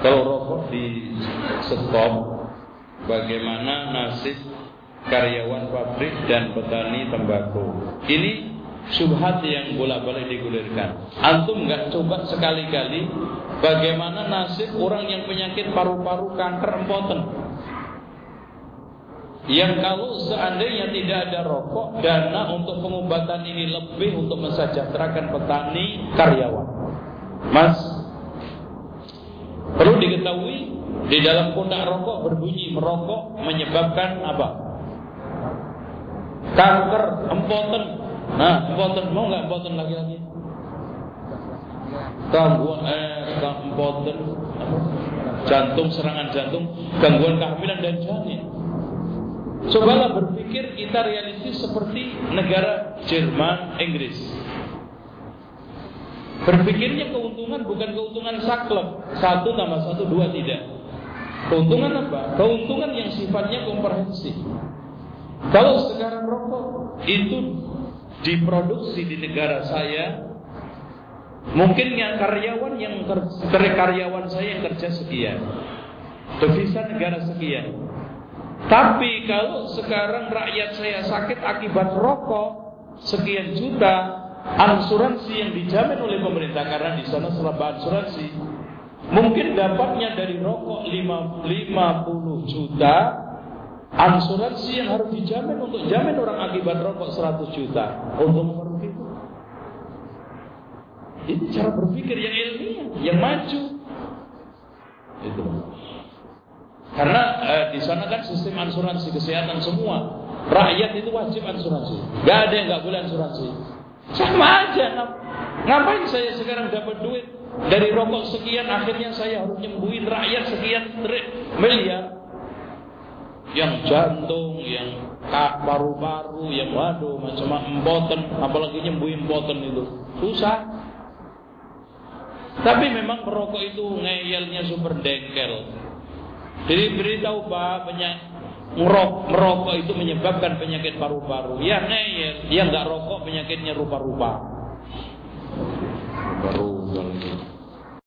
Kalau rokok di stop, bagaimana nasib karyawan pabrik dan petani tembakau? Ini subhat yang bolak-balik digulirkan. Antum nggak coba sekali-kali bagaimana nasib orang yang penyakit paru-paru kanker empoten. Yang kalau seandainya tidak ada rokok, dana untuk pengobatan ini lebih untuk mensejahterakan petani karyawan. Mas, perlu diketahui di dalam pundak rokok berbunyi merokok menyebabkan apa? Kanker, empoten, Nah, empoten mau nggak empoten lagi-lagi? Gangguan eh empoten jantung serangan jantung, gangguan kehamilan dan janin. Cobalah berpikir kita realistis seperti negara Jerman, Inggris. Berpikirnya keuntungan bukan keuntungan saklek. Satu tambah satu dua tidak. Keuntungan apa? Keuntungan yang sifatnya komprehensif. Kalau sekarang rokok Itu diproduksi di negara saya mungkin yang karyawan yang kerja karyawan saya yang kerja sekian devisa negara sekian. Tapi kalau sekarang rakyat saya sakit akibat rokok sekian juta asuransi yang dijamin oleh pemerintah karena di sana selama asuransi mungkin dapatnya dari rokok 50 juta Asuransi yang harus dijamin untuk jamin orang akibat rokok 100 juta untuk memenuhi itu. Ini cara berpikir yang ilmiah, yang maju. Itu. Karena eh, di sana kan sistem asuransi kesehatan semua. Rakyat itu wajib asuransi. Gak ada yang gak boleh asuransi. Sama aja. Ngapain saya sekarang dapat duit dari rokok sekian akhirnya saya harus nyembuhin rakyat sekian miliar yang jantung, yang paru-paru, yang waduh macam empoten, apalagi nyembuhin empoten itu susah. Tapi memang merokok itu ngeyelnya super dengkel. Jadi beritahu pak banyak ngerok, merokok itu menyebabkan penyakit paru-paru. Ya ngeyel, ya nggak rokok penyakitnya rupa-rupa. Baru